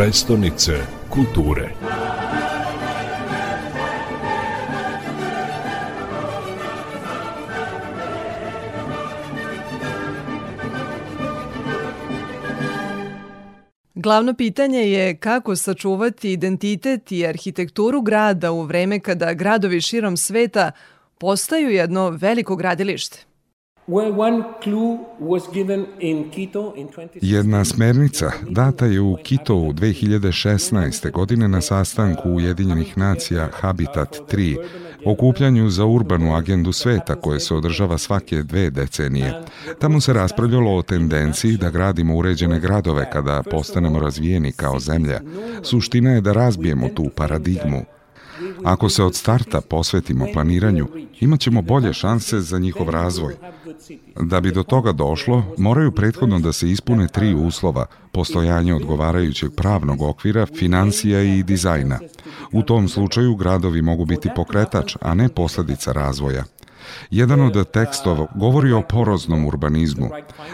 prestonice kulture. Glavno pitanje je kako sačuvati identitet i arhitekturu grada u vreme kada gradovi širom sveta postaju jedno veliko gradilište. Jedna smernica data je u Kitovu 2016. godine na sastanku Ujedinjenih nacija Habitat 3, okupljanju za urbanu agendu sveta koje se održava svake dve decenije. Tamo se raspravljalo o tendenciji da gradimo uređene gradove kada postanemo razvijeni kao zemlja. Suština je da razbijemo tu paradigmu Ako se od starta posvetimo planiranju, imat ćemo bolje šanse za njihov razvoj. Da bi do toga došlo, moraju prethodno da se ispune tri uslova, postojanje odgovarajućeg pravnog okvira, financija i dizajna. U tom slučaju gradovi mogu biti pokretač, a ne posledica razvoja. Jedan od tekstova govori o poroznom urbanizmu.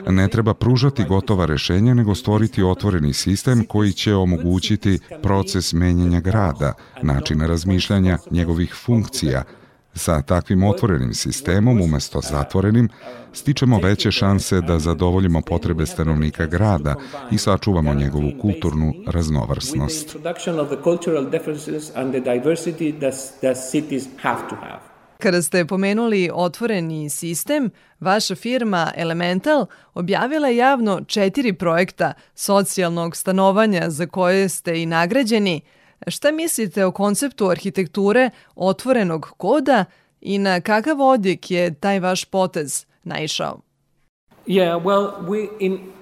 Ne treba pružati gotova rešenja, nego stvoriti otvoreni sistem koji će omogućiti proces menjanja grada, načina razmišljanja, njegovih funkcija, Sa takvim otvorenim sistemom umesto zatvorenim stičemo veće šanse da zadovoljimo potrebe stanovnika grada i sačuvamo njegovu kulturnu raznovrsnost. Kada ste pomenuli otvoreni sistem, vaša firma Elemental objavila javno četiri projekta socijalnog stanovanja za koje ste i nagrađeni. Šta mislite o konceptu arhitekture otvorenog koda i na kakav odjek je taj vaš potez naišao? Yeah, well, we in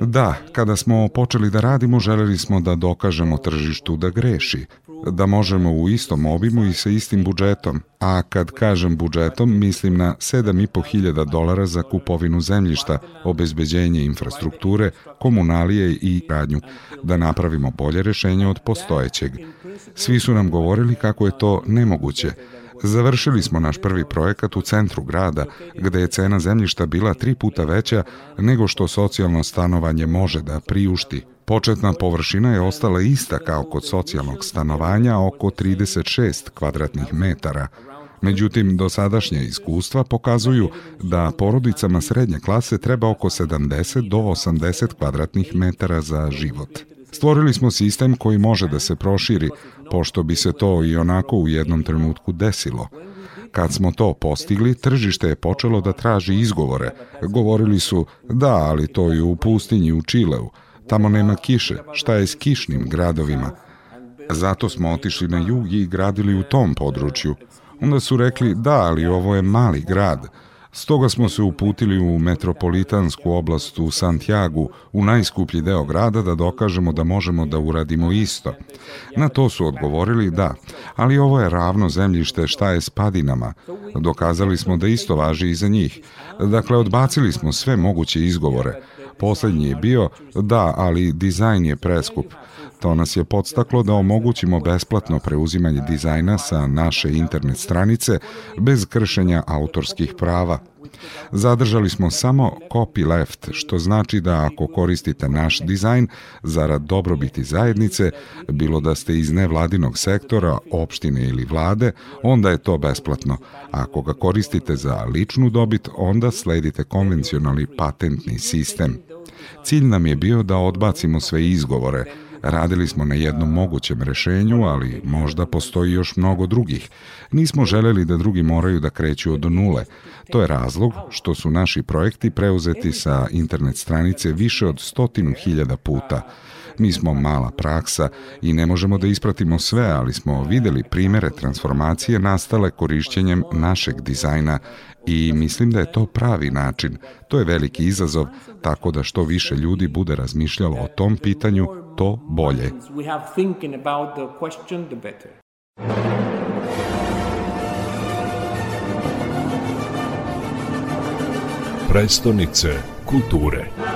Da, kada smo počeli da radimo, želeli smo da dokažemo tržištu da greši, da možemo u istom obimu i sa istim budžetom, a kad kažem budžetom, mislim na 7.500 dolara za kupovinu zemljišta, obezbeđenje infrastrukture, komunalije i radnju, da napravimo bolje rešenje od postojećeg. Svi su nam govorili kako je to nemoguće, Završili smo naš prvi projekat u centru grada, gde je cena zemljišta bila tri puta veća nego što socijalno stanovanje može da priušti. Početna površina je ostala ista kao kod socijalnog stanovanja, oko 36 kvadratnih metara. Međutim, dosadašnje iskustva pokazuju da porodicama srednje klase treba oko 70 do 80 kvadratnih metara za život. Stvorili smo sistem koji može da se proširi, pošto bi se to i onako u jednom trenutku desilo. Kad smo to postigli, tržište je počelo da traži izgovore. Govorili su, da, ali to je u pustinji u Čileu. Tamo nema kiše. Šta je s kišnim gradovima? Zato smo otišli na jug i gradili u tom području. Onda su rekli, da, ali ovo je mali grad. Stoga smo se uputili u metropolitansku oblast u Santiago, u najskuplji deo grada, da dokažemo da možemo da uradimo isto. Na to su odgovorili da, ali ovo je ravno zemljište, šta je s padinama. Dokazali smo da isto važi i za njih. Dakle, odbacili smo sve moguće izgovore. Poslednji je bio, da, ali dizajn je preskup. To nas je podstaklo da omogućimo besplatno preuzimanje dizajna sa naše internet stranice bez kršenja autorskih prava. Zadržali smo samo copyleft, što znači da ako koristite naš dizajn zarad dobrobiti zajednice, bilo da ste iz nevladinog sektora, opštine ili vlade, onda je to besplatno. Ako ga koristite za ličnu dobit, onda sledite konvencionalni patentni sistem. Cilj nam je bio da odbacimo sve izgovore, Radili smo na jednom mogućem rešenju, ali možda postoji još mnogo drugih. Nismo želeli da drugi moraju da kreću od nule. To je razlog što su naši projekti preuzeti sa internet stranice više od stotinu hiljada puta. Mi smo mala praksa i ne možemo da ispratimo sve, ali smo videli primere transformacije nastale korišćenjem našeg dizajna i mislim da je to pravi način. To je veliki izazov, tako da što više ljudi bude razmišljalo o tom pitanju, to bolje. Prestonice kulture.